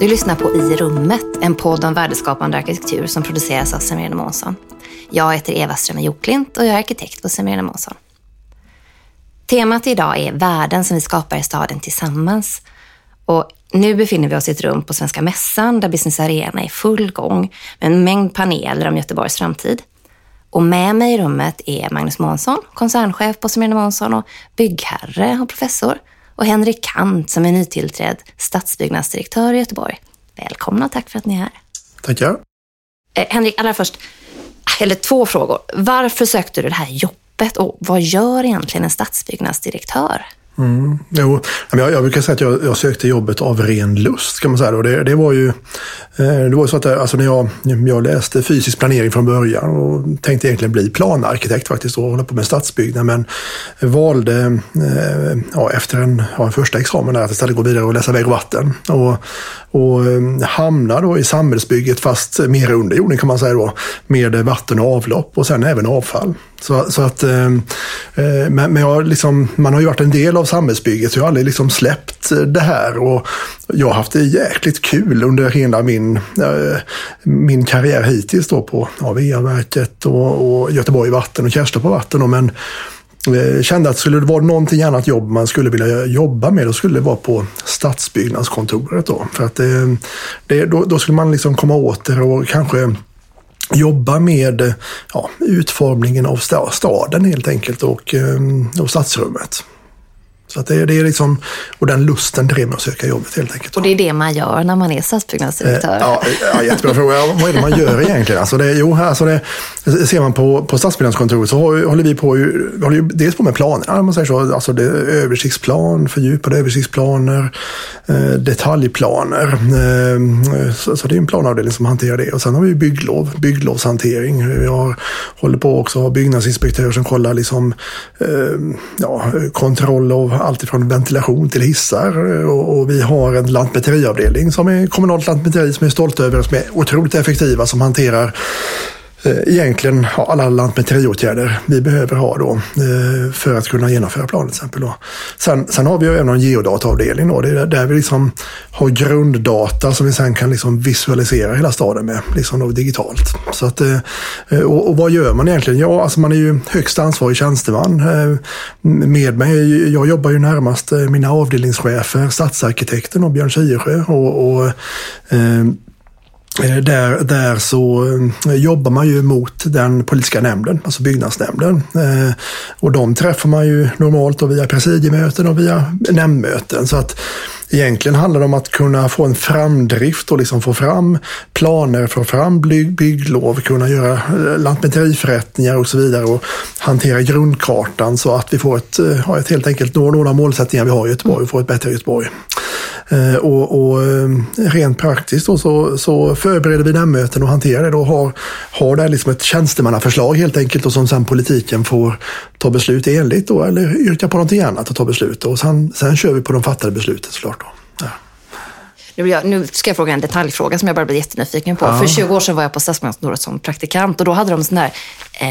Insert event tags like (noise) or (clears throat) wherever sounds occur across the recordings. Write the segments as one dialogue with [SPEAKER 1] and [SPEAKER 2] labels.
[SPEAKER 1] Du lyssnar på I rummet, en podd om värdeskapande arkitektur som produceras av Semirene Månsson. Jag heter Eva Strömme Joklint och jag är arkitekt på Semirene Månsson. Temat idag är värden som vi skapar i staden tillsammans. Och nu befinner vi oss i ett rum på Svenska Mässan där Business Arena är i full gång med en mängd paneler om Göteborgs framtid. Och med mig i rummet är Magnus Månsson, koncernchef på Semirene Månsson och byggherre och professor och Henrik Kant som är nytillträdd stadsbyggnadsdirektör i Göteborg. Välkomna och tack för att ni är här.
[SPEAKER 2] Tackar.
[SPEAKER 1] Eh, Henrik, allra först, eller två frågor. Varför sökte du det här jobbet och vad gör egentligen en stadsbyggnadsdirektör?
[SPEAKER 2] Mm, jo, jag, jag brukar säga att jag, jag sökte jobbet av ren lust. Kan man säga. Och det, det var ju eh, det var så att eh, alltså när jag, jag läste fysisk planering från början och tänkte egentligen bli planarkitekt faktiskt och hålla på med stadsbyggnad. Men valde eh, ja, efter en, ja, en första examen där att istället gå vidare och läsa väg och vatten. Och, och hamnade hamna då i samhällsbygget fast mer under jorden kan man säga då. Med vatten och avlopp och sen även avfall. Så, så att, ehm, eh, men, men jag liksom, man har ju varit en del av samhällsbygget så jag har aldrig liksom släppt eh, det här. Och jag har haft det jäkligt kul under hela min, eh, min karriär hittills då på ja, VA-verket och, och Göteborg Vatten och Kärsta på Vatten. Men eh, kände att skulle det vara någonting annat jobb man skulle vilja jobba med, då skulle det vara på stadsbyggnadskontoret. Då. För att det, det, då, då skulle man liksom komma åt det och kanske jobba med ja, utformningen av staden helt enkelt och, eh, och stadsrummet. Så att det, det är liksom, och den lusten drev mig att söka jobbet helt enkelt.
[SPEAKER 1] Och det är det man gör när man är stadsbyggnadsdirektör?
[SPEAKER 2] Eh, ja, ja, jättebra fråga. Vad är det man gör egentligen? Alltså det, jo, alltså det, ser man på, på stadsbyggnadskontoret så håller vi på, vi håller ju dels på med planer, man säger så, alltså det, översiktsplan, fördjupade översiktsplaner, eh, detaljplaner. Eh, så, så, det är en planavdelning som hanterar det. Och sen har vi bygglov, bygglovshantering. Vi har, håller på också ha byggnadsinspektörer som kollar liksom, eh, ja, kontroll av allt från ventilation till hissar. Och, och, vi har en lantmäteriavdelning som är kommunalt lantmäteri som är stolt över, som är otroligt effektiva, som hanterar Eh, egentligen alla lantmäteriåtgärder vi behöver ha då eh, för att kunna genomföra planen till exempel. Då. Sen, sen har vi även en geodataavdelning då. Det är där vi liksom har grunddata som vi sen kan liksom visualisera hela staden med liksom då digitalt. Så att, eh, och, och, vad gör man egentligen? Ja, alltså man är ju högst ansvarig tjänsteman. Med mig, jag jobbar ju närmast mina avdelningschefer, stadsarkitekten och Björn Kiersjö och, och Eh, där, där så eh, jobbar man ju mot den politiska nämnden, alltså byggnadsnämnden. Eh, och de träffar man ju normalt då via presidiemöten och via nämndmöten. Så att egentligen handlar det om att kunna få en framdrift och liksom få fram planer, få fram bygg, bygglov, kunna göra lantmäteriförrättningar och så vidare och hantera grundkartan så att vi får ett, ett helt enkelt når några målsättningar vi har i Göteborg och får ett bättre Göteborg. Eh, och, och, eh, rent praktiskt då, så, så förbereder vi nämndmöten och hanterar det. Då har, har det liksom ett tjänstemannaförslag helt enkelt och som sen politiken får ta beslut enligt då, eller yrka på någonting annat och ta beslut. Och sen, sen kör vi på de fattade besluten såklart. Då. Ja.
[SPEAKER 1] Nu ska jag fråga en detaljfråga som jag bara blir jättenyfiken på. Ja. För 20 år sedan var jag på Stadsbyggnadskontoret som praktikant och då hade de där eh,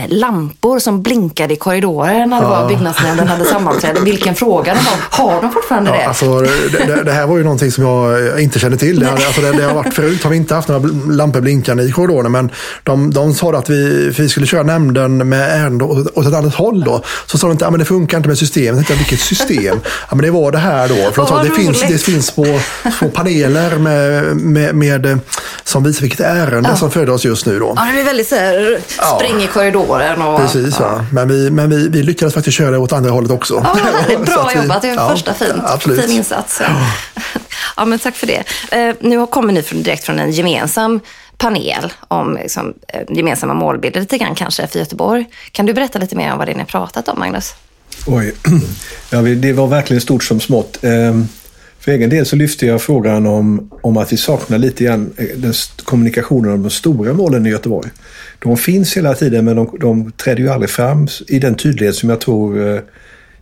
[SPEAKER 1] lampor som blinkade i korridoren när det ja. var byggnadsnämnden hade sammanträde. Vilken fråga de har. Har de fortfarande det?
[SPEAKER 2] alltså, det? Det här var ju någonting som jag inte kände till. Det, alltså, det, det har varit förut har vi inte haft några lampor blinkande i korridoren. Men de, de sa att vi, vi skulle köra nämnden med ärende åt, ett annat håll. Då. Så sa de inte att det funkar inte med systemet. Jag tänkte, vilket system? Ja, men det var det här då. För de sa, det, finns, det finns på, på paneler med, med, med, som visar vilket ärende ja. som föredras just nu. Då.
[SPEAKER 1] Ja, det blir väldigt så här, spring i korridoren korridoren. Och,
[SPEAKER 2] Precis, ja. men, vi, men vi, vi lyckades faktiskt köra åt andra hållet också.
[SPEAKER 1] Ja, (laughs) bra jobbat. Det är ja, första fint. Absolut. fin insats. Ja. (laughs) ja, men tack för det. Eh, nu kommer ni direkt från en gemensam panel om liksom, eh, gemensamma målbilder lite grann kanske för Göteborg. Kan du berätta lite mer om vad det är ni har pratat om, Magnus?
[SPEAKER 3] Oj, (clears throat) ja, det var verkligen stort som smått. För egen del så lyfte jag frågan om, om att vi saknar lite grann eh, den kommunikationen om de stora målen i Göteborg. De finns hela tiden men de, de träder ju aldrig fram i den tydlighet som jag tror eh,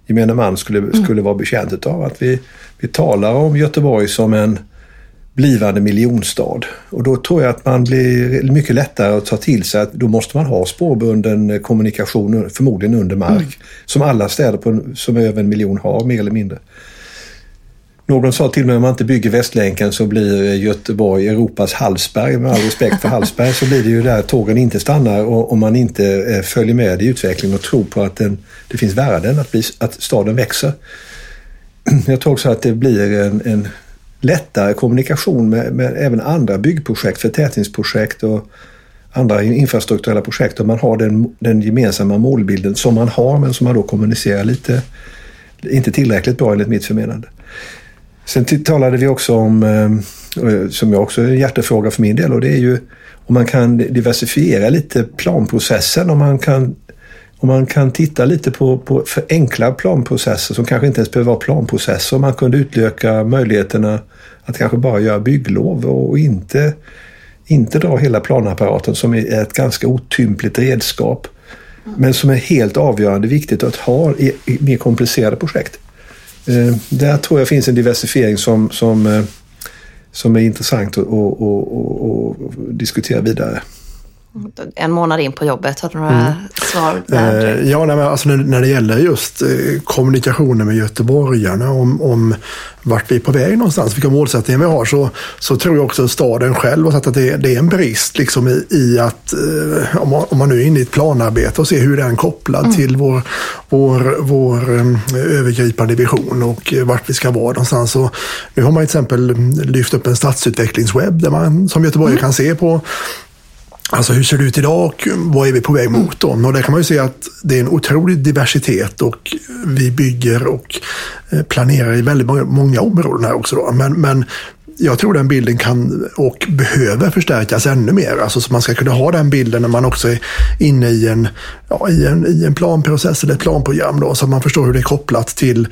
[SPEAKER 3] gemene man skulle, mm. skulle vara betjänt av. Att vi, vi talar om Göteborg som en blivande miljonstad. Och då tror jag att man blir mycket lättare att ta till sig att då måste man ha spårbunden kommunikation, förmodligen under mark, mm. som alla städer på, som över en miljon har mer eller mindre. Någon sa till och med att om man inte bygger Västlänken så blir eh, Göteborg Europas Hallsberg. Med all respekt för Hallsberg så blir det ju där tågen inte stannar och om man inte eh, följer med i utvecklingen och tror på att den, det finns värden, att, bli, att staden växer. (clears throat) Jag tror också att det blir en, en lättare kommunikation med, med, även andra byggprojekt, förtätningsprojekt och andra infrastrukturella projekt. Om man har den, den gemensamma målbilden som man har men som man då kommunicerar lite, inte tillräckligt bra enligt mitt förmenande. Sen talade vi också om, eh, eh, som jag också är en hjärtefråga för min del, och det är ju om man kan diversifiera lite planprocessen, om man kan, om man kan titta lite på, på förenkla planprocesser som kanske inte ens behöver vara planprocesser. Om man kunde utöka möjligheterna att kanske bara göra bygglov och inte, inte dra hela planapparaten som är ett ganska otympligt redskap. Men som är helt avgörande viktigt att ha i, i mer komplicerade projekt. Eh, där tror jag finns en diversifiering som, som, eh, som är intressant att, att, att, att diskutera vidare
[SPEAKER 1] en månad in på jobbet. Har du några mm. svar där?
[SPEAKER 2] Eh, ja, nej, alltså när, det gäller just eh, kommunikationen med göteborgarna om, om vart vi är på väg någonstans, vilka målsättningar vi har, så, så tror jag också staden själv har sagt att det, det är en brist liksom i, i att eh, om, man, om man nu är inne i ett planarbete och ser hur den är kopplad mm. till vår, vår, vår övergripande vision och vart vi ska vara någonstans. Och nu har man till exempel lyft upp en stadsutvecklingswebb där man som göteborgare mm. kan se på Alltså hur ser det ut idag och vad är vi på väg mot? Då? Och där kan man ju se att det är en otrolig diversitet och vi bygger och eh, planerar i väldigt många, områden här också. Då. Men, men jag tror den bilden kan och behöver förstärkas ännu mer. Alltså så man ska kunna ha den bilden när man också är inne i en, ja, i en, i en planprocess eller ett planprogram. Då, så man förstår hur det är kopplat till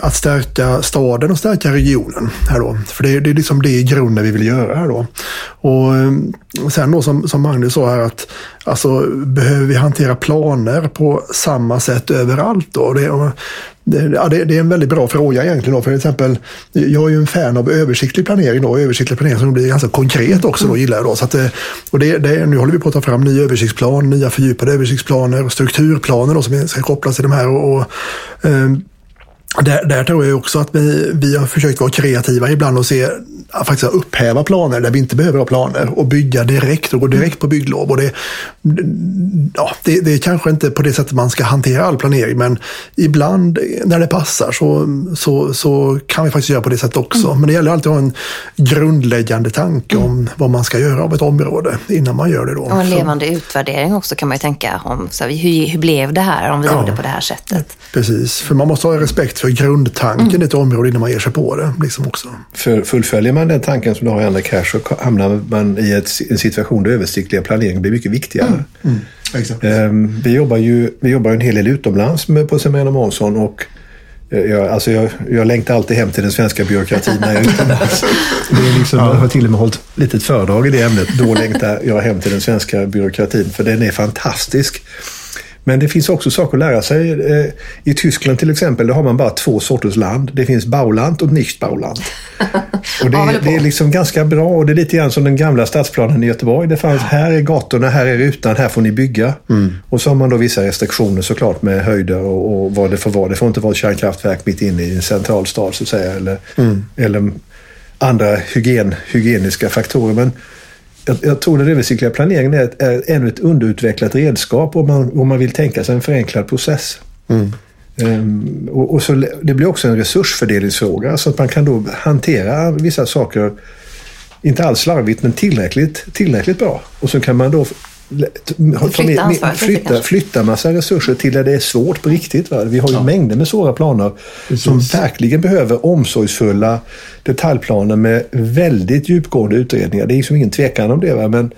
[SPEAKER 2] att stärka staden och stärka regionen. Här då. För det, det är liksom det i grunden vi vill göra här då. Och eh, sen då som, som Magnus sa här att alltså, behöver vi hantera planer på samma sätt överallt då? Det, det, det, det, är en väldigt bra fråga egentligen. Då. För exempel, jag är ju en fan av översiktlig planering. Då. Översiktlig planering som blir ganska konkret också då, gillar jag. Då. Så att, och det, det, nu håller vi på att ta fram ny översiktsplan, nya fördjupade översiktsplaner och strukturplaner då, som ska kopplas till de här. Och, och eh, där, där tror jag också att vi, vi har försökt vara kreativa ibland och se, faktiskt upphäva planer där vi inte behöver ha planer och bygga direkt och gå direkt på bygglov. Och det, ja, det, det är kanske inte på det sättet man ska hantera all planering, men ibland när det passar så, så, så kan vi faktiskt göra på det sättet också. Mm. Men det gäller alltid att ha en grundläggande tanke mm. om vad man ska göra av ett område innan man gör det. Då.
[SPEAKER 1] Och en levande så. utvärdering också kan man ju tänka om. Så hur, hur blev det här om vi ja, gjorde på det här sättet?
[SPEAKER 2] Precis, för man måste ha respekt för grundtanken mm. i ett område innan man ger sig på det. Liksom också.
[SPEAKER 3] För fullföljer man den tanken som du har i andra cash så hamnar man i ett, en situation där översiktliga planering blir mycket viktigare. Mm. Mm. Um, vi, jobbar ju, vi jobbar en hel del utomlands med, på Semena Månsson och eh, jag, alltså jag, jag längtar alltid hem till den svenska byråkratin när jag är utomlands. (laughs) Det är liksom, ja. Jag har till och med hållit ett litet föredrag i det ämnet. Då längtar jag hem till den svenska byråkratin för den är fantastisk. Men det finns också saker att lära sig. Eh, I Tyskland till exempel, där har man bara två sorters land. Det finns Bauland och Nichtbauland. (laughs) Och det, det är liksom ganska bra och det är lite grann som den gamla stadsplanen i Göteborg. Det fanns, här är gatorna, här är rutan, här får ni bygga. Mm. Och så har man då vissa restriktioner såklart med höjder och, och vad det får vara. Det får inte vara ett kärnkraftverk mitt inne i en central stad så att säga. Eller, mm. eller andra hygien, hygieniska faktorer. Men jag, jag tror den översiktliga planeringen är, ett, är ännu ett underutvecklat redskap om man, om man vill tänka sig en förenklad process. Mm. Um, och, och, så, det blir också en resursfördelningsfråga så att man kan då hantera vissa saker, inte alls slarvigt, men tillräckligt, tillräckligt bra. Och så kan man då
[SPEAKER 1] flytta,
[SPEAKER 3] flytta massa resurser till där det är svårt på riktigt. Va? Vi har ju ja. mängder med svåra planer Precis. som verkligen behöver omsorgsfulla detaljplaner med väldigt djupgående utredningar. Det är liksom ingen tvekan om det. Va? Men,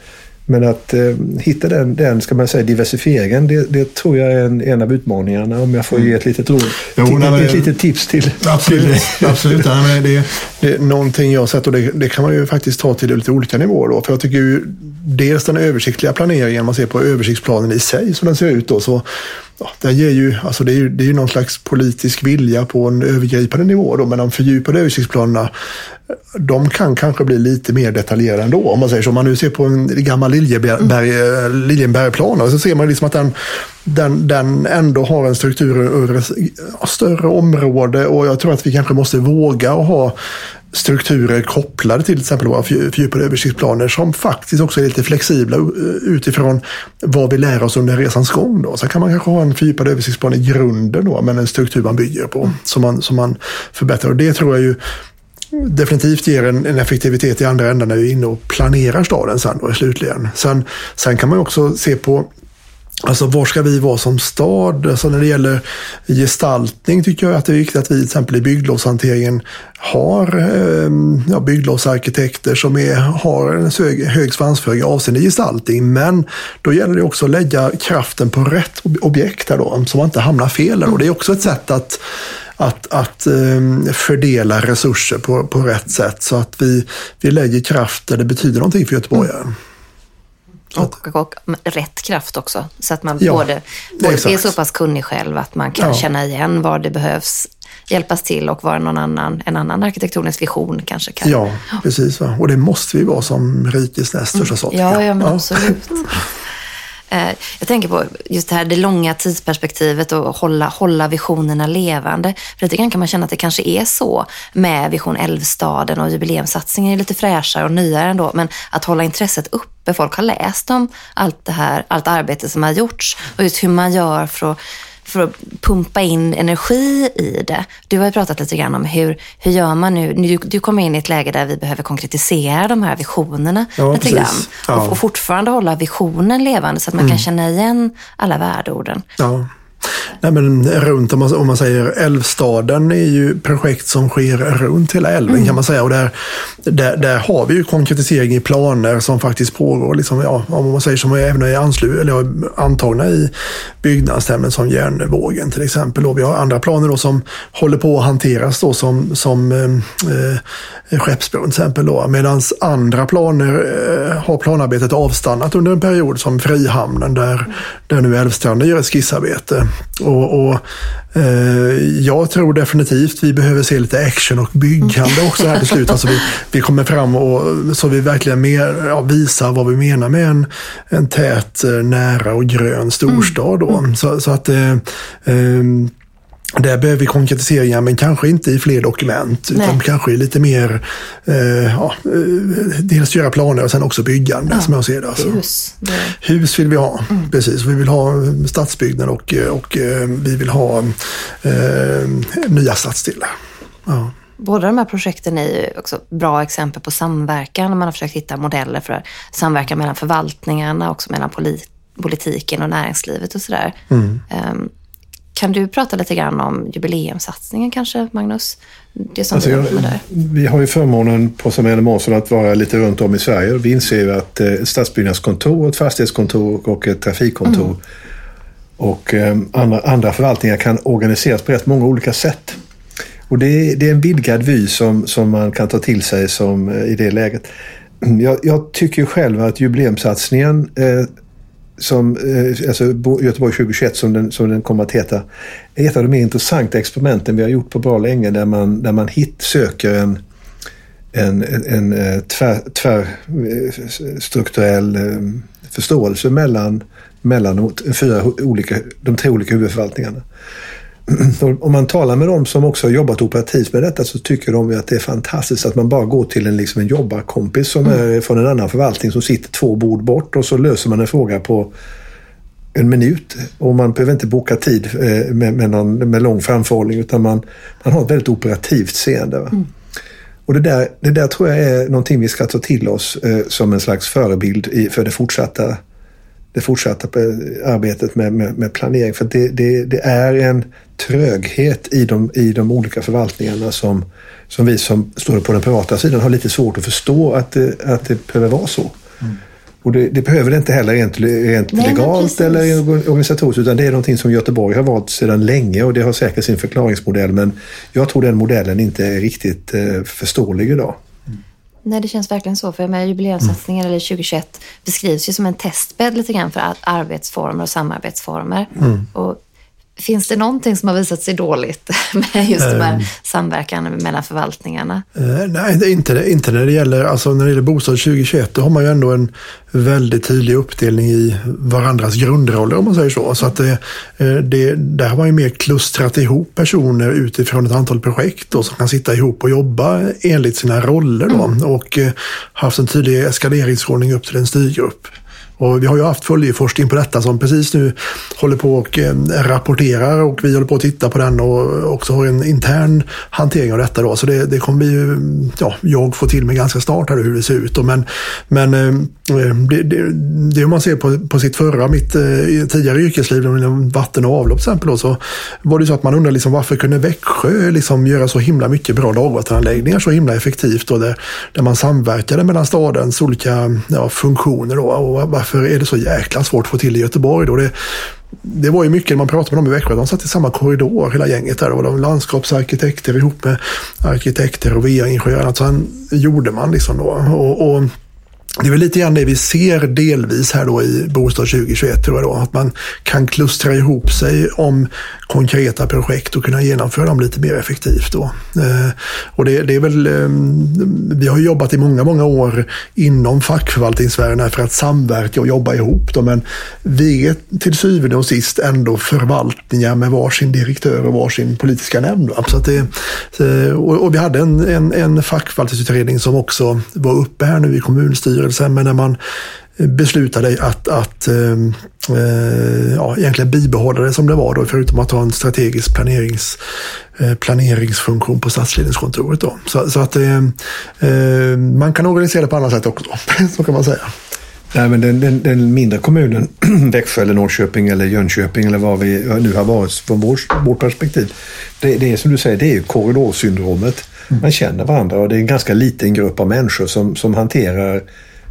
[SPEAKER 3] men att eh, hitta den, den, ska man säga, diversifieringen, det, det tror jag är en, en av utmaningarna. Om jag får ge ett litet råd. Jo, till, nej, ett, litet tips till.
[SPEAKER 2] Absolut. Till. (laughs) absolut nej, men det, det är någonting jag har sett och det, det, kan man ju faktiskt ta till lite olika nivåer. Då. För jag tycker ju dels den översiktliga planeringen, man ser på översiktsplanen i sig som den ser ut. Då, så ja, den ger ju, alltså det är ju det är någon slags politisk vilja på en övergripande nivå. Då, men de fördjupade översiktsplanerna de kan kanske bli lite mer detaljerade ändå. Om man säger så. Om man nu ser på en gammal Liljeberg, mm. Liljenbergplan så ser man liksom att den, den, den ändå har en struktur över ett större område och jag tror att vi kanske måste våga ha strukturer kopplade till till exempel våra fördjupade översiktsplaner som faktiskt också är lite flexibla utifrån vad vi lär oss under resans gång. Då. Sen kan man kanske ha en fördjupad översiktsplan i grunden då, men en struktur man bygger på som man, som man förbättrar. Och det tror jag ju definitivt ger en, en, effektivitet i andra änden när vi är inne och planerar staden sen då, slutligen. Sen, sen kan man också se på Alltså var ska vi vara som stad? Alltså när det gäller gestaltning tycker jag att det är viktigt att vi till exempel i bygglovshanteringen har eh, ja, bygglovsarkitekter som är, har en hög, hög svansföring avseende gestaltning. Men då gäller det också att lägga kraften på rätt objekt här då, så man inte hamnar fel. Och det är också ett sätt att att, att eh, fördela resurser på, på rätt sätt så att vi, vi lägger kraft där det betyder någonting för göteborgare. Mm.
[SPEAKER 1] Och, och, och, rätt kraft också. Så att man ja, både, både är så pass kunnig själv att man kan ja. känna igen var det behövs hjälpas till och var någon annan, en annan arkitektonisk vision kanske kan.
[SPEAKER 2] Ja, precis. Va? Och det måste vi vara som rikets näst största stad.
[SPEAKER 1] Ja, ja, men absolut. Eh, jag tänker på just det här det långa tidsperspektivet och hålla, hålla visionerna levande. För lite grann kan man känna att det kanske är så med Vision Älvstaden och jubileumssatsningen är lite fräschare och nyare ändå. Men att hålla intresset uppe. Folk har läst om allt det här, allt arbete som har gjorts och just hur man gör för att för att pumpa in energi i det. Du har ju pratat lite grann om hur, hur gör man nu? Du, du kommer in i ett läge där vi behöver konkretisera de här visionerna ja, lite grann. Ja. Och, och, fortfarande hålla visionen levande så att man mm. kan känna igen alla värdeorden.
[SPEAKER 2] Ja. Nej, men runt, om man, om man säger Älvstaden är ju projekt som sker runt hela älven mm. kan man säga. Och där, där, där har vi ju konkretisering i planer som faktiskt pågår. Liksom, ja, om man säger som även är anslut, eller antagna i byggnadsnämnden som Järnvågen till exempel. Och vi har andra planer då som håller på att hanteras då som, som eh, Skeppsbron till exempel. Medan andra planer eh, har planarbetet avstannat under en period som Frihamnen där, där nu Älvstranden gör ett skissarbete. Och, och eh, jag tror definitivt vi behöver se lite action och byggande också här till slut. Alltså vi, vi kommer fram och så vi verkligen mer, ja, visar vad vi menar med en, en tät, eh, nära och grön storstad. Då. Mm. Så, så att eh, eh, där behöver vi konkretiseringar, men kanske inte i fler dokument. Nej. Utan kanske lite mer, eh, ja, eh, dels göra planer och sen också byggande ja. som jag ser det. Alltså.
[SPEAKER 1] Hus.
[SPEAKER 2] Det... Hus vill vi ha, mm. precis. Vi vill ha stadsbyggnad och, och eh, vi vill ha eh, nya stadsdelar. Ja.
[SPEAKER 1] Båda de här projekten är ju också bra exempel på samverkan. Man har försökt hitta modeller för samverkan mellan förvaltningarna, också mellan politiken och näringslivet och sådär. Mm. Um, kan du prata lite grann om jubileumssatsningen kanske, Magnus? Det som
[SPEAKER 3] alltså, jag, där. Vi har ju förmånen på Samuel Månsson att vara lite runt om i Sverige. Vi inser ju att eh, stadsbyggnadskontor, ett fastighetskontor och ett trafikkontor mm. och eh, andra, andra förvaltningar kan organiseras på rätt många olika sätt. Och det är, det är en vidgad vy som, som man kan ta till sig som, eh, i det läget. Jag, jag tycker själv att jubileumssatsningen eh, som, eh, alltså Göteborg 2021 som den, som den kommer att heta, är ett av de mer intressanta experimenten vi har gjort på bra länge där man, där man hit söker en, en, en, en tvär, tvärstrukturell eh, förståelse mellan, mellan fyra olika, de tre olika huvudförvaltningarna. (clears throat) om man talar med dem som också har jobbat operativt med detta så tycker de att det är fantastiskt att man bara går till en, liksom en jobbarkompis som mm. är från en annan förvaltning som sitter två bord bort och så löser man en fråga på en minut. Och man behöver inte boka tid eh, med, med, någon, med lång framförhållning utan man, man har ett väldigt operativt seende. Mm. Och det där, det där tror jag är någonting vi ska ta till oss eh, som en slags förebild i, för det fortsatta det fortsatta arbetet med, med, med planering. För det, det, det, är en tröghet i de, i de olika förvaltningarna som, som vi som står på den privata sidan har lite svårt att förstå att det, att det behöver vara så. Mm. Och det, det, behöver det inte heller rent, rent Nej, legalt eller organisatoriskt utan det är någonting som Göteborg har valt sedan länge och det har säkert sin förklaringsmodell men jag tror den modellen inte är riktigt eh, förståelig idag.
[SPEAKER 1] Nej, det känns verkligen så. För jubileumssatsningen, mm. eller 2021, beskrivs ju som en testbädd lite grann för arbetsformer och samarbetsformer. Mm. Och Finns det någonting som har visat sig dåligt (laughs) med just de här samverkan mellan förvaltningarna?
[SPEAKER 2] Eh, nej, inte, inte när det gäller, alltså när det gäller bostad 2021. Då har man ju ändå en väldigt tydlig uppdelning i varandras grundroller om man säger så. Så att det, eh, det, där har man ju mer klustrat ihop personer utifrån ett antal projekt då, som kan sitta ihop och jobba enligt sina roller då, mm. och eh, haft en tydlig eskaleringsordning upp till en styrgrupp. Och vi har ju haft följeforskning på detta som precis nu håller på och eh, rapporterar och vi håller på att titta på den och också har en intern hantering av detta. Då. Så det, det kommer ju, ja, jag få till mig ganska snart här hur det ser ut. Då. Men, men eh, Eh, det, det, det man ser på, på sitt förra, mitt eh, tidigare yrkesliv, liksom vatten och avlopp till exempel, då, så var det så att man undrade liksom, varför kunde Växjö liksom göra så himla mycket bra dagvattenanläggningar så himla effektivt då, där, där man samverkade mellan stadens olika ja, funktioner. Då, och varför är det så jäkla svårt att få till i Göteborg? Då? Det, det var ju mycket man pratade med dem i Växjö. De satt i samma korridor hela gänget där. Och de landskapsarkitekter ihop med arkitekter och VA-ingenjörer. Sen gjorde man liksom då. Och, och det är väl lite grann det vi ser delvis här då i Bostad 2021 tror jag då. Att man kan klustra ihop sig om konkreta projekt och kunna genomföra dem lite mer effektivt då. Eh, och det, det är väl, eh, vi har jobbat i många, många år inom fackförvaltningsvärlden för att samverka och jobba ihop då. Men vi är till syvende och sist ändå förvaltningar med varsin direktör och varsin politiska nämnd. Så att det, eh, och, och vi hade en, en, en fackförvaltningsutredning som också var uppe här nu i kommunstyrelsen styrelsen, men när man beslutade att, att eh, ja, egentligen bibehålla det som det var då, förutom att ha en strategisk planerings, eh, planeringsfunktion på stadsledningskontoret. Då. Så, så att eh, man kan organisera det på annat sätt också, (laughs) så kan man säga.
[SPEAKER 3] Nej, men den, den, den, mindre kommunen, (clears throat) Växjö eller Norrköping eller Jönköping eller vad vi nu har varit från vårt, vårt perspektiv. Det, det är som du säger, det är korridorsyndromet. Mm. Man känner varandra och det är en ganska liten grupp av människor som, som hanterar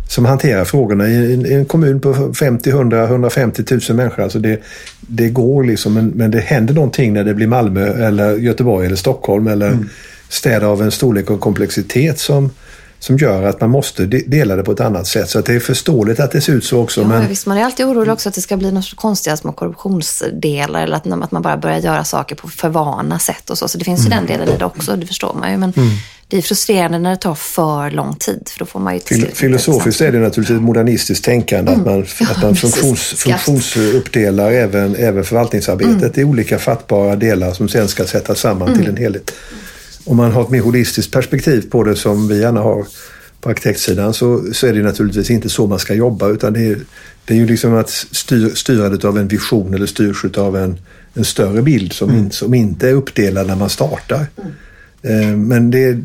[SPEAKER 3] som hanterar frågorna i en, i en kommun på 50, 100, 150 000 människor. Alltså det, det går liksom, men, men det händer någonting när det blir Malmö eller Göteborg eller Stockholm eller mm. städer av en storlek och komplexitet som, som gör att man måste dela det på ett annat sätt. Så det är förståeligt att det ser ut så också.
[SPEAKER 1] Ja,
[SPEAKER 3] men...
[SPEAKER 1] visst, man är alltid orolig också att det ska bli något konstiga små korruptionsdelar eller att, att man bara börjar göra saker på för vana sätt och så. Så det finns ju mm. den delen i det också, det förstår man ju. Men mm. Är frustrerande när det tar för lång tid, för då får man ju
[SPEAKER 3] Fil Filosofiskt är det naturligtvis ett modernistiskt tänkande mm. att man, (laughs) att man funktions, funktionsuppdelar även, även förvaltningsarbetet mm. i olika fattbara delar som sen ska sättas samman till mm. en helhet om man har ett mer holistiskt perspektiv på det som vi gärna har på arkitektsidan så, så är det naturligtvis inte så man ska jobba utan det är, det är ju liksom att styr, styra av en vision eller styrs av en, en större bild som, mm. som inte är uppdelad när man startar. Mm. Men det,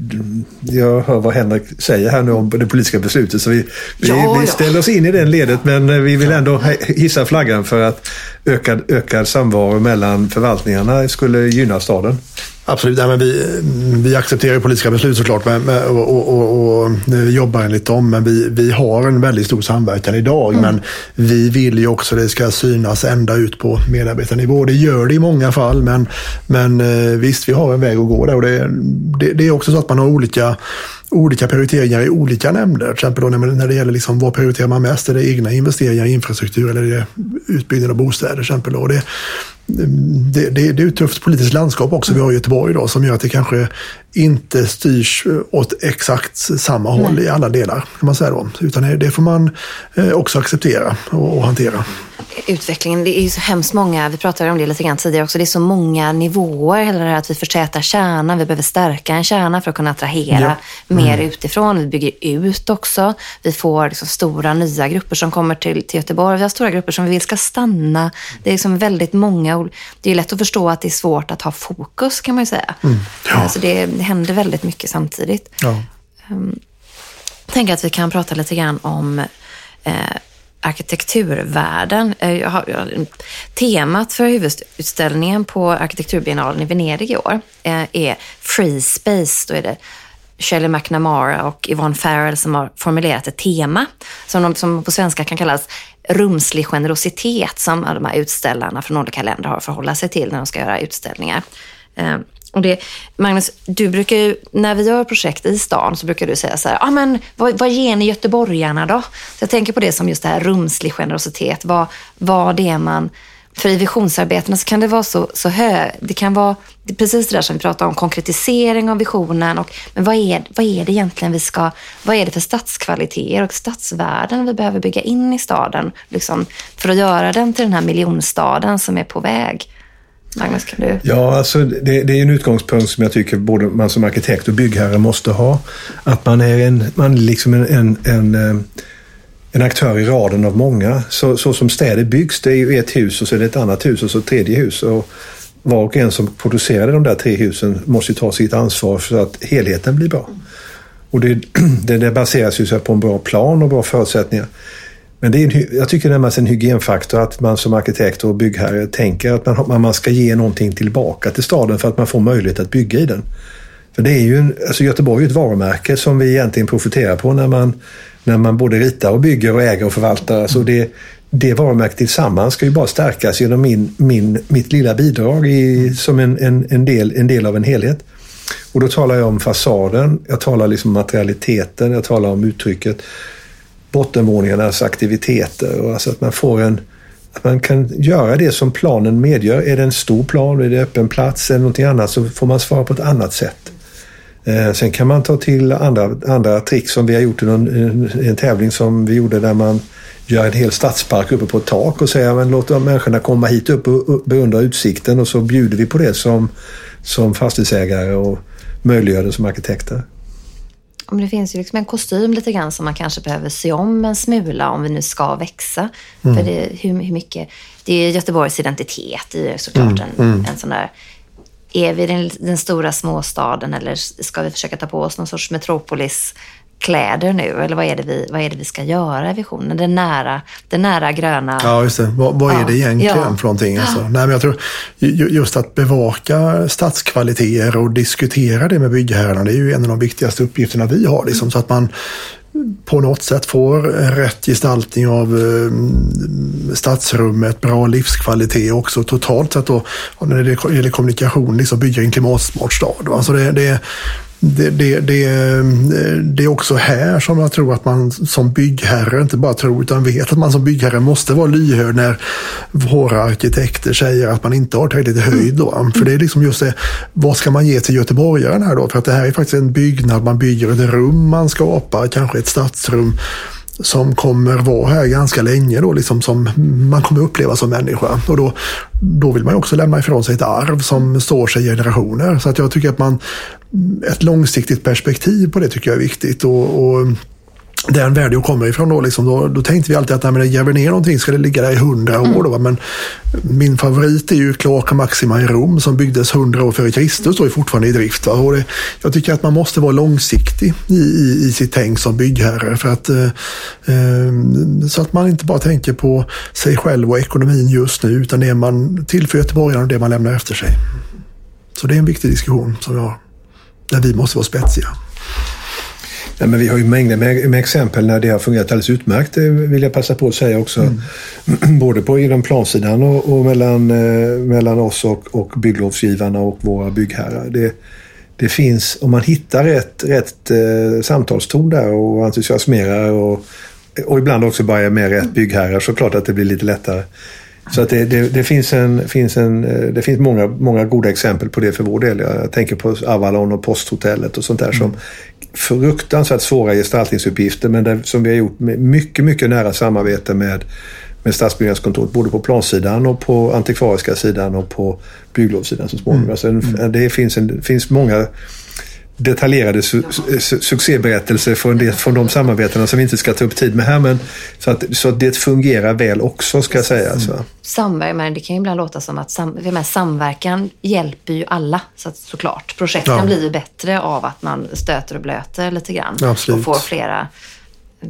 [SPEAKER 3] jag hör vad Henrik säger här nu om det politiska beslutet så vi, vi, ja, vi ställer oss in i den ledet men eh, vi vill ändå hissa flaggan för att ökad, ökad samvaro mellan förvaltningarna skulle gynna staden.
[SPEAKER 2] Absolut, Nej, men vi, vi accepterar politiska beslut såklart med, och, och, och, och, jobbar enligt dem. Men vi, vi har en väldigt stor samverkan idag. Mm. Men vi vill ju också att det ska synas ända ut på medarbetarnivå. Det gör det i många fall. Men, men eh, visst, vi har en väg att gå där. Och det, det, det är också så att man har olika olika prioriteringar i olika nämnder. Till exempel då när det gäller liksom vad prioriterar man mest? Är det egna investeringar i infrastruktur eller är det utbyggnad av bostäder? Till exempel då? Det, det, det, det är ett tufft politiskt landskap också vi har i Göteborg då, som gör att det kanske inte styrs åt exakt samma håll Nej. i alla delar. kan man säga då. Utan det får man eh, också acceptera och hantera
[SPEAKER 1] utvecklingen. Det är ju så hemskt många, vi pratade om det lite grann tidigare också, det är så många nivåer. Hela det här att vi förtätar kärnan, vi behöver stärka en kärna för att kunna attrahera ja. mm. mer utifrån. Vi bygger ut också. Vi får liksom stora nya grupper som kommer till, till Göteborg. Vi har stora grupper som vi vill ska stanna. Det är liksom väldigt många. Det är lätt att förstå att det är svårt att ha fokus kan man ju säga. Mm. Ja. Alltså det, det händer väldigt mycket samtidigt. Ja. Um, tänker att vi kan prata lite grann om eh, arkitekturvärlden. Eh, temat för huvudutställningen på arkitekturbiennalen i Venedig i år eh, är Free Space. Då är det Shelley McNamara och Yvonne Farrell som har formulerat ett tema som, de, som på svenska kan kallas rumslig generositet som de här utställarna från olika länder har att förhålla sig till när de ska göra utställningar. Eh, och det, Magnus, du brukar ju, när vi gör projekt i stan så brukar du säga så här, ah, men vad, vad ger ni göteborgarna då? Så jag tänker på det som just det här rumslig generositet, vad, vad det är man för i visionsarbetena så kan det vara så, så hö, det kan vara det precis det där som vi pratar om, konkretisering av visionen. Och, men vad är, vad är det egentligen vi ska, vad är det för stadskvaliteter och stadsvärden vi behöver bygga in i staden liksom, för att göra den till den här miljonstaden som är på väg? Magnus, kan du?
[SPEAKER 3] Ja, alltså det, det är en utgångspunkt som jag tycker både man som arkitekt och byggherre måste ha. Att man är en, man liksom en, en, en, eh, en aktör i raden av många. Så, så som städer byggs, det är ju ett hus och så är det ett annat hus och så ett tredje hus. Och var och en som producerade de där tre husen måste ta sitt ansvar för att helheten blir bra. Och det, (clears throat) det, det baseras ju på en bra plan och bra förutsättningar. Men det är en, jag tycker det är en hygienfaktor att man som arkitekt och byggherre tänker att man, man ska ge någonting tillbaka till staden för att man får möjlighet att bygga i den. För det är ju, en, alltså Göteborg är ett varumärke som vi egentligen profiterar på när man, när man både ritar och bygger och äger och förvaltar. Alltså det, det varumärket tillsammans ska ju bara stärkas genom min, min, mitt lilla bidrag i, som en, en, en, del, en del av en helhet. Och då talar jag om fasaden, jag talar liksom materialiteten, jag talar om uttrycket bottenvåningarnas aktiviteter. Och alltså att man får en att man kan göra det som planen medger. Är det en stor plan, är det öppen plats eller någonting annat så får man svara på ett annat sätt. Eh, sen kan man ta till andra, andra trick som vi har gjort i någon, en tävling som vi gjorde där man gör en hel stadspark uppe på ett tak och säger men låt människorna komma hit upp och beundra utsikten och så bjuder vi på det som, som fastighetsägare och möjliggör det som arkitekter.
[SPEAKER 1] Men det finns ju liksom en kostym lite grann som man kanske behöver se om en smula om vi nu ska växa. Mm. För det, hur, hur mycket, det är Göteborgs identitet, det är såklart mm. En, mm. en sån där är vi den, den, stora småstaden eller ska vi försöka ta på oss någon sorts metropolis kläder nu? Eller vad är det vi, vad är det vi ska göra i visionen? Den nära, den nära gröna...
[SPEAKER 2] Ja, just det. Vad, vad är det egentligen ja. för någonting? Alltså? Nej, men jag tror just att bevaka stadskvaliteter och diskutera det med byggherrarna, det är ju en av de viktigaste uppgifterna vi har. Liksom, så att man på något sätt får rätt gestaltning av eh, stadsrummet, bra livskvalitet också totalt sett då när det gäller kommunikation, liksom bygga en klimatsmart stad. Alltså det, det, det, det, det, det, är också här som jag tror att man som byggherre, inte bara tror utan vet att man som byggherre måste vara lyhörd när våra arkitekter säger att man inte har tillräckligt höjd. Då. För det är liksom just det, vad ska man ge till göteborgaren här då? För att det här är faktiskt en byggnad, man bygger ett rum man skapar, kanske ett stadsrum som kommer vara här ganska länge då, liksom som man kommer uppleva som människa. Och då, då vill man också lämna ifrån sig ett arv som står sig i generationer. Så att jag tycker att man, ett långsiktigt perspektiv på det tycker jag är viktigt. och, och den värld jag kommer ifrån då, liksom, då, då tänkte vi alltid att när det gräver ner någonting ska det ligga där i hundra år. Då, men min favorit är ju Cloaca Maxima i Rom som byggdes hundra år före Kristus och är fortfarande i drift. Va? Och det, jag tycker att man måste vara långsiktig i, i, i sitt tänk som byggherre. För att, eh, eh, så att man inte bara tänker på sig själv och ekonomin just nu utan det man tillför göteborgarna och det man lämnar efter sig. Så det är en viktig diskussion som jag, där vi måste vara spetsiga.
[SPEAKER 3] Nej, men vi har ju mängder med, med, exempel när det har fungerat alldeles utmärkt, det vill jag passa på att säga också. Mm. (clears throat) Både på inom plansidan och, och mellan, eh, mellan oss och, och bygglovsgivarna och våra byggherrar. Det, det finns, om man hittar rätt, rätt eh, samtalston där och entusiasmerar och, och ibland också bara med rätt byggherrar så klart att det blir lite lättare. Så att det, det, det, finns, en, finns, en, eh, det finns många, många goda exempel på det för vår del. Jag tänker på Avalon och Posthotellet och sånt där mm. som fruktansvärt svåra gestaltningsuppgifter men där, som vi har gjort med mycket, mycket nära samarbete med, med Stadsbyggnadskontoret både på plansidan och på antikvariska sidan och på bygglovssidan så småningom. Mm. Alltså en, mm. det finns, en, finns många detaljerade su su succéberättelser från, det, från de samarbetena som vi inte ska ta upp tid med här. Men, så, att, så att det fungerar väl också ska sägas. Mm.
[SPEAKER 1] Samverkan, det kan ju ibland låta som att sam, med samverkan hjälper ju alla så att, såklart. Projekten ja. blir ju bättre av att man stöter och blöter lite grann.
[SPEAKER 2] Absolut.
[SPEAKER 1] Och får flera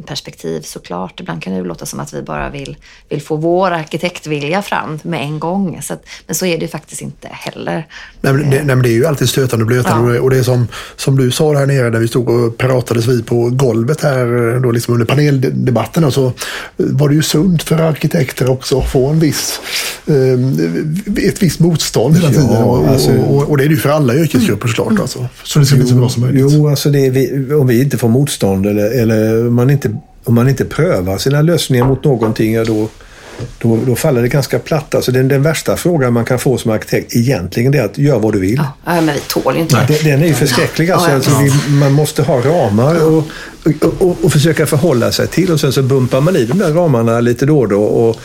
[SPEAKER 1] perspektiv såklart. Ibland kan det låta som att vi bara vill, vill få vår arkitektvilja fram med en gång. Så att, men så är det ju faktiskt inte heller.
[SPEAKER 2] Nej, men det, nej, men det är ju alltid stötande och blötande. Ja. Och det är som, som du sa här nere när vi stod och pratades vid på golvet här då liksom under paneldebatten. Så var det ju sunt för arkitekter också att få en viss, eh, ett visst motstånd hela tiden. Ja, och, alltså, och, och, det är det ju för alla yrkesgrupper såklart. Mm. Alltså. Så det ska bli så bra som möjligt.
[SPEAKER 3] Jo, alltså det vi, om vi inte får motstånd eller, eller man inte inte, om man inte prövar sina lösningar mot någonting, ja, då, då, då faller det ganska platt. Alltså den, den värsta frågan man kan få som arkitekt egentligen är att gör vad du vill.
[SPEAKER 1] Ja, men vi tål inte det.
[SPEAKER 3] den, är ju förskräcklig. Alltså,
[SPEAKER 1] Ja,
[SPEAKER 3] alltså, vi, man måste ha ramar och, och, och, och försöka förhålla sig till och sen så bumpar man i de där ramarna lite då och då. Och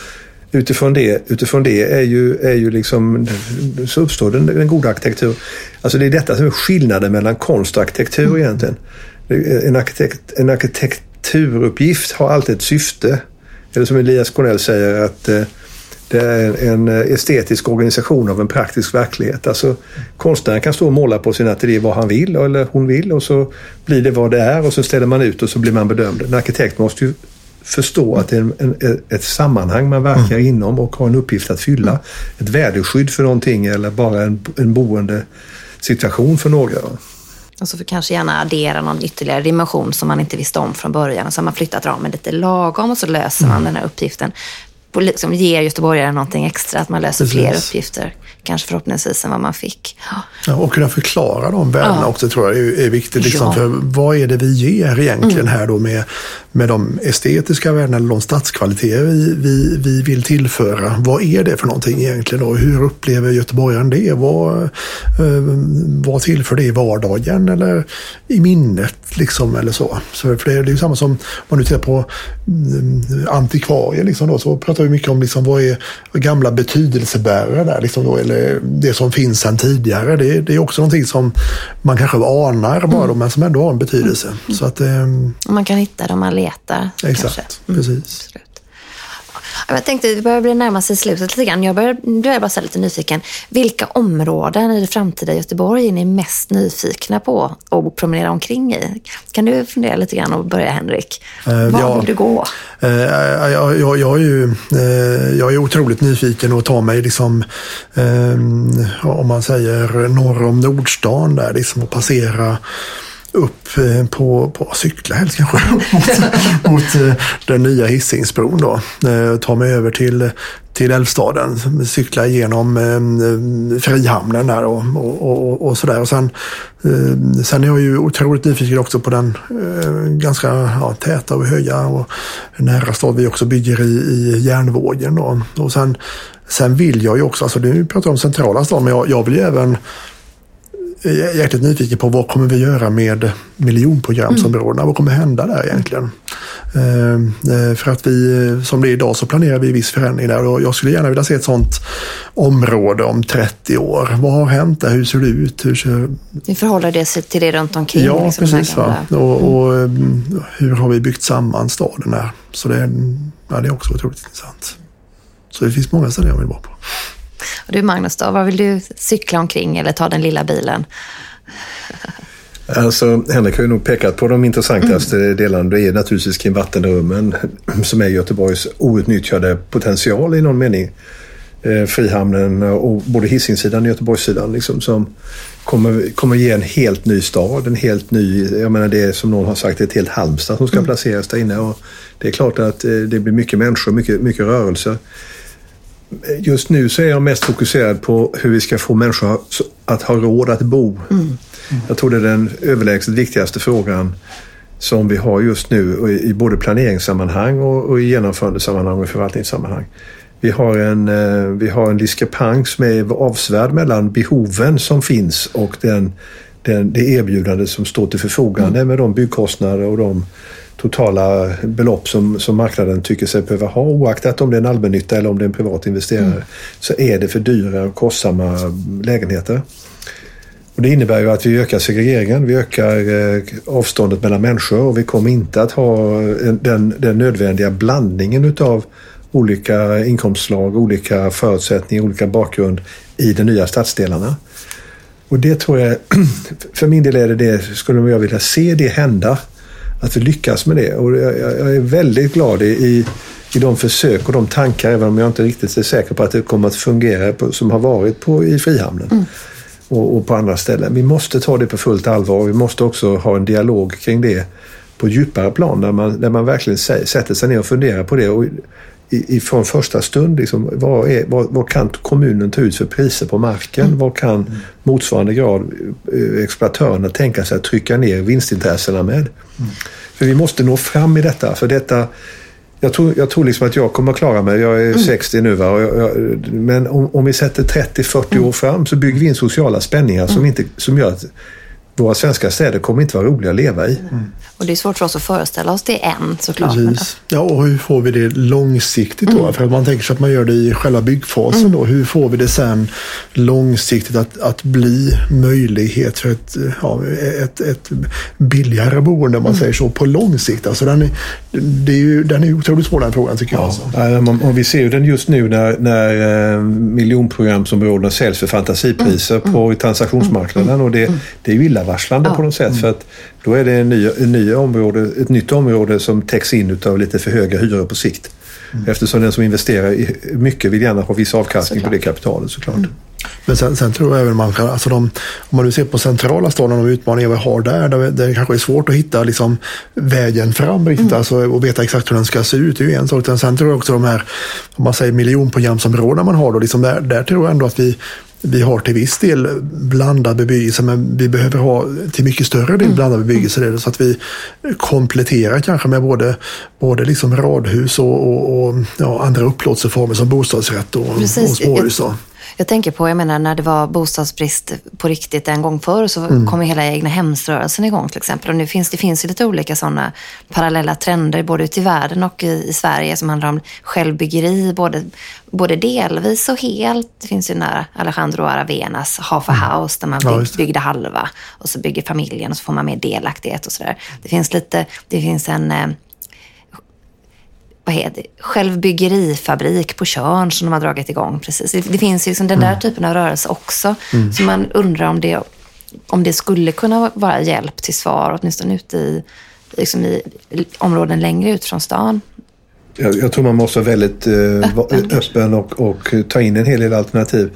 [SPEAKER 3] utifrån det, utifrån det är ju, är ju liksom, så uppstår den, den goda arkitektur. Alltså det är detta som är skillnaden mellan konst och arkitektur egentligen. En, arkitekt, en arkitekturuppgift har alltid ett syfte. Eller som Elias Cornell säger att eh, det är en eh, estetisk organisation av en praktisk verklighet. Alltså, konstnären kan stå och måla på sin ateljé vad han vill eller hon vill och så blir det vad det är och så ställer man ut och så blir man bedömd. En arkitekt måste ju förstå att det är en, en, ett sammanhang man verkar inom och har en uppgift att fylla. Ett väderskydd för någonting eller bara en, en boende situation för några.
[SPEAKER 1] Och så får kanske gärna addera någon ytterligare dimension som man inte visste om från början. Och så har man flyttat ramen lite lagom och så löser man den här uppgiften. Och liksom ger göteborgaren någonting extra, att man löser fler
[SPEAKER 2] Precis.
[SPEAKER 1] uppgifter. Kanske förhoppningsvis än vad man fick. Ja.
[SPEAKER 2] Och kunna förklara de värdena
[SPEAKER 1] Ja.
[SPEAKER 2] också tror jag är, viktigt. Liksom,
[SPEAKER 1] Ja.
[SPEAKER 2] För vad är det vi ger egentligen här då med, med de estetiska värdena eller de stadskvaliteter vi, vi, vi vill tillföra? Vad är det för någonting egentligen? Och hur upplever göteborgaren det? Vad, eh, vad tillför det i vardagen eller i minnet? Liksom, eller så. så för det är ju samma som om man nu tittar på mm, antikvarier. Liksom då, så pratar vi mycket om liksom, vad är gamla betydelsebärare där. Liksom då, eller det som finns sedan tidigare. Det, det är också någonting som man kanske anar bara då, men som ändå har en betydelse. Så att,
[SPEAKER 1] Och man kan hitta det om man letar.
[SPEAKER 2] exakt.
[SPEAKER 1] Mm,
[SPEAKER 2] precis.
[SPEAKER 1] Jag tänkte, det börjar bli närma sig slutet lite grann. Jag börjar, är jag bara så lite nyfiken. Vilka områden i det framtida Göteborg är ni mest nyfikna på att promenera omkring i? Kan du fundera lite grann och börja, Henrik?
[SPEAKER 2] Eh,
[SPEAKER 1] Var
[SPEAKER 2] ja.
[SPEAKER 1] vill du gå?
[SPEAKER 2] Eh, jag, jag, jag, är ju, eh, jag är otroligt nyfiken och tar mig liksom, eh, om man säger norr om Nordstan där liksom och passera upp eh, på, på cykla helst kanske (laughs) mot, mot eh, den nya Hisingsbron då. Eh, ta mig över till, till Älvstaden, cykla genom eh, Frihamnen där och, och, och, och sådär. Och sen, eh, sen är jag ju otroligt nyfiken också på den eh, ganska ja, täta och höga och nära stad vi också bygger i, i järnvågen. Då. Och sen, sen vill jag ju också, alltså nu pratar jag om centrala stan, men jag, jag vill ju även hjärtligt nyfiken på vad kommer vi göra med miljonprogramsområdena? Vad kommer hända där egentligen? Eh, eh, för att vi, som det är idag, så planerar vi viss förändring där och jag skulle gärna vilja se ett sånt område om 30 år. Vad har hänt där? Hur ser det ut? Hur ser...
[SPEAKER 1] Hur förhåller det sig till det runt omkring?
[SPEAKER 2] Ja,
[SPEAKER 1] liksom, här
[SPEAKER 2] precis. Va? Och, och eh, hur har vi byggt samman staden där? Så det, ja, det är också otroligt intressant. Så det finns många ställen jag vill vara på.
[SPEAKER 1] Och du Magnus då, var vill du cykla omkring eller ta den lilla bilen?
[SPEAKER 3] Alltså, Henrik har ju nog pekat på de intressantaste delarna. Det är naturligtvis kring vattenrummen som är Göteborgs outnyttjade potential i någon mening. Eh, Frihamnen och både Hisingssidan och Göteborgssidan liksom, som kommer, kommer ge en helt ny stad. En helt ny, jag menar det är som någon har sagt, ett helt Halmstad som ska placeras där inne. Och det är klart att eh, det blir mycket människor, mycket, mycket rörelse. Just nu så är jag mest fokuserad på hur vi ska få människor att ha råd att bo. Jag tror det är den överlägset viktigaste frågan som vi har just nu i både planeringssammanhang och, i genomförandesammanhang och förvaltningssammanhang. Vi har en, eh, vi har en diskrepans som är avsevärd mellan behoven som finns och den, den, det erbjudande som står till förfogande med de byggkostnader och de totala belopp som, som marknaden tycker sig behöva ha oaktat om det är en allmännytta eller om det är en privat investerare så är det för dyra och kostsamma lägenheter. Och det innebär ju att vi ökar segregeringen, vi ökar eh, avståndet mellan människor och vi kommer inte att ha en- den, den nödvändiga blandningen utav olika inkomstslag, olika förutsättningar, olika bakgrund i de nya stadsdelarna. Och det tror jag, (clears throat) för min del är det det, skulle jag vilja se det hända. Att vi lyckas med det. Och jag, jag är väldigt glad i, i, i de försök och de tankar, även om jag inte riktigt är säker på att det kommer att fungera på, som har varit på, i Frihamnen. Och, och på andra ställen. Vi måste ta det på fullt allvar. Vi måste också ha en dialog kring det på djupare plan där man, där man verkligen sä- sätter sig ner och funderar på det. Och i, från första stund, liksom, vad, är, vad, vad kan kommunen ta ut för priser på marken? Vad kan motsvarande grad eh, exploatörerna tänka sig att trycka ner vinstintressena med? För vi måste nå fram i detta. För detta jag, tror, jag tror liksom att jag kommer att klara mig. Jag är
[SPEAKER 1] Mm.
[SPEAKER 3] 60 nu. Va? Jag, jag, men om, om vi sätter 30-40
[SPEAKER 1] Mm.
[SPEAKER 3] år fram så bygger vi in sociala spänningar som, inte, som gör att våra svenska städer kommer inte vara roliga att leva i.
[SPEAKER 1] Och det är svårt för oss att föreställa oss det än såklart.
[SPEAKER 2] Precis. Ja, och hur får vi det långsiktigt
[SPEAKER 1] Mm.
[SPEAKER 2] då? För att man tänker sig att man gör det i själva byggfasen då. Hur får vi det sen långsiktigt att, att bli möjlighet för ett, ja, ett, ett billigare boende om man
[SPEAKER 1] Mm.
[SPEAKER 2] säger så på lång sikt? Alltså den, är, det är ju, den är otroligt svår den frågan tycker jag.
[SPEAKER 3] Ja,
[SPEAKER 2] Alltså.
[SPEAKER 3] nej, man- och vi ser ju den just nu när, när eh, miljonprogramsområdena säljs för fantasipriser på transaktionsmarknaden. Och det, det är ju illavarslande på något sätt. För att då är det en ny, en ny område, ett nytt område som täcks in av lite för höga hyror på sikt. Eftersom den som investerar i mycket vill gärna ha viss avkastning på det kapitalet såklart.
[SPEAKER 2] Men sen, sen tror jag även man kan, alltså de, om man nu ser på centrala staden och utmaningar vi har där, där det kanske är svårt att hitta liksom vägen fram riktigt alltså, och veta exakt hur den ska se ut. Det är ju en sak. Utan Sen tror jag också de här, om man säger miljonprogramsområden man har då, liksom där, där tror jag ändå att vi vi har till viss del blandad bebyggelse men vi behöver ha till mycket större del blandad bebyggelse där, så att vi kompletterar kanske med både, både liksom radhus och, och, och ja, andra upplåtelseformer som bostadsrätt och, och småhus.
[SPEAKER 1] Jag tänker på, jag menar när det var bostadsbrist på riktigt en gång förr så
[SPEAKER 2] Mm.
[SPEAKER 1] kom hela egna hemsrörelsen igång till exempel. Och nu finns det finns ju lite olika sådana parallella trender både ute i världen och i, i Sverige som handlar om självbyggeri, både, både delvis och helt. Det finns ju den Alejandro Aravenas Half a House där man
[SPEAKER 2] Mm. Ja,
[SPEAKER 1] bygg,
[SPEAKER 2] det.
[SPEAKER 1] byggde halva och så bygger familjen och så får man mer delaktighet och sådär. Det finns lite, det finns en eh, vad det, självbyggerifabrik på Tjörn som de har dragit igång. Precis. Det, det finns ju liksom den där typen av rörelse också. Så man undrar om det, om det skulle kunna vara hjälp till svar, åtminstone ute i, liksom i områden längre ut från stan.
[SPEAKER 3] Jag, jag tror man måste vara väldigt eh,
[SPEAKER 1] Öppen,
[SPEAKER 3] öppen och, och ta in en hel del alternativ.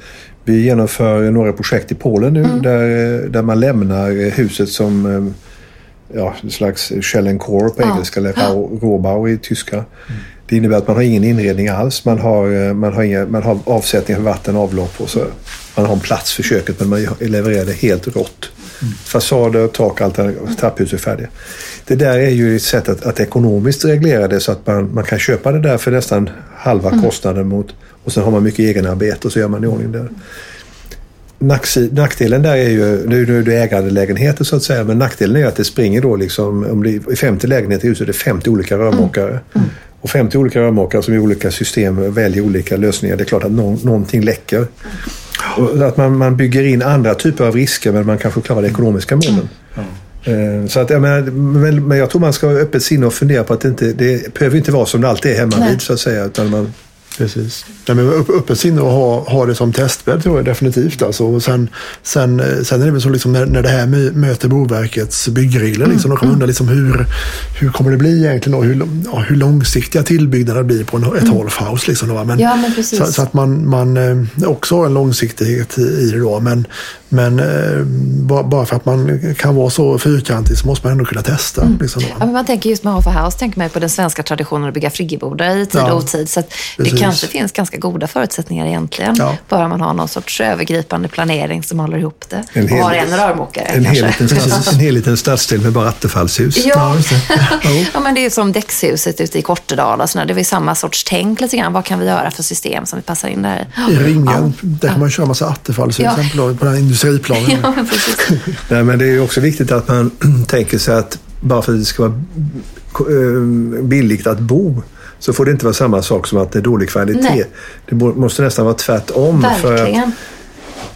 [SPEAKER 3] Vi genomför några projekt i Polen nu där, eh, där man lämnar eh, huset som eh, ja, en slags shell and core på engelska eller Rohbau i tyska. Det innebär att man har ingen inredning alls. Man har, eh, man har, inga, man har avsättning för vatten och avlopp och så. Man har en plats för köket men man levererar det helt rått. Fasader, tak, allt trapphus är färdiga. Det där är ju ett sätt att, att ekonomiskt reglera det så att man, man kan köpa det där för nästan halva kostnaden mot och sen har man mycket egenarbete och så gör man i ordning det. Nackdelen där är ju, nu nu är det ägandelägenheter så att säga, men nackdelen är att det springer då liksom, om det är 50 lägenheter i huset, det är 50 olika rörmokare. Och 50 olika rörmokare som i olika system väljer olika lösningar, det är klart att nå- någonting läcker. Och att man, man bygger in andra typer av risker men man kanske klarar de ekonomiska målen. Eh, Så att, jag menar, men, men jag tror man ska ha öppet sinne och fundera på att det inte det behöver inte vara som det alltid är hemma vid så att säga. Utan man,
[SPEAKER 2] Precis. Ja, men upp, öppet sinne och ha, ha det som testbädd tror jag definitivt. Alltså. Och sen, sen, eh, sen är det väl så liksom när, när det här mö- möter Boverkets byggregler. Liksom, då kan man undra liksom hur, hur kommer det bli egentligen och hur, ja, hur långsiktiga tillbyggnader blir på en, ett mm. house. Liksom, då, men,
[SPEAKER 1] Ja, men
[SPEAKER 2] så, så att man, man eh, också har en långsiktighet i, i det. Då. Men, men eh, ba- bara för att man kan vara så fyrkantig så måste man ändå kunna testa. Liksom, då.
[SPEAKER 1] Ja, men man tänker just med Half a House, tänker man på den svenska traditionen att bygga friggebodar i tid och otid. Så det
[SPEAKER 2] precis.
[SPEAKER 1] Kanske finns ganska goda förutsättningar egentligen.
[SPEAKER 2] Ja.
[SPEAKER 1] Bara man har någon sorts övergripande planering som håller ihop det.
[SPEAKER 3] En
[SPEAKER 1] och
[SPEAKER 3] hel-
[SPEAKER 1] har en rörmokare
[SPEAKER 3] en,
[SPEAKER 1] kanske.
[SPEAKER 3] hel liten, stads- (laughs) en hel liten stadsdel med bara attefallshus. (laughs)
[SPEAKER 1] Ja, ja, men det är ju som däckshuset ute i Kortedala. och sådär. Det var ju samma sorts tänk lite grann. Vad kan vi göra för system som vi passar in där
[SPEAKER 2] I ringen, där kan man köra massa attefallshus
[SPEAKER 1] Ja.
[SPEAKER 2] exempel på den här industriplanen. (laughs)
[SPEAKER 1] Ja, men.
[SPEAKER 3] Nej, men det är ju också viktigt att man (clears throat) tänker sig att bara för att det ska vara eh, billigt att bo så får det inte vara samma sak som att det är dålig kvalitet.
[SPEAKER 1] Nej.
[SPEAKER 3] Det måste nästan vara tvärtom.
[SPEAKER 1] Verkligen.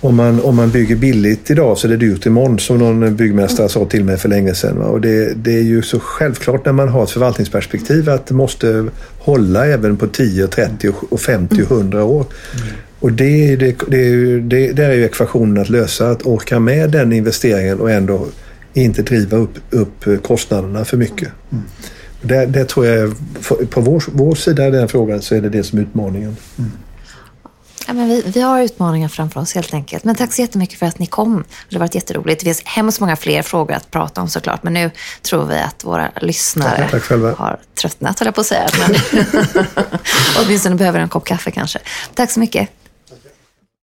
[SPEAKER 3] om, man, om man bygger billigt idag så är det dyrt imorgon som någon byggmästare sa till mig för länge sedan. Och det, det är ju så självklart när man har ett förvaltningsperspektiv att det måste hålla även på 10, 30, och 50 och 100 år. Och det, det, det, är ju- det, där är ju ekvationen att lösa, att orka med den investeringen och ändå inte driva upp, upp kostnaderna för mycket. Det, det tror jag, på vår, vår sida i den frågan så är det det som är utmaningen.
[SPEAKER 1] Ja, men vi, vi har utmaningar framför oss helt enkelt. Men tack så jättemycket för att ni kom. Det har varit jätteroligt. Det finns hemskt många fler frågor att prata om såklart. Men nu tror vi att våra lyssnare
[SPEAKER 3] Tack själva.
[SPEAKER 1] har tröttnat, höll jag på att säga. Men (laughs) (laughs) åtminstone behöver en kopp kaffe kanske. Tack så mycket.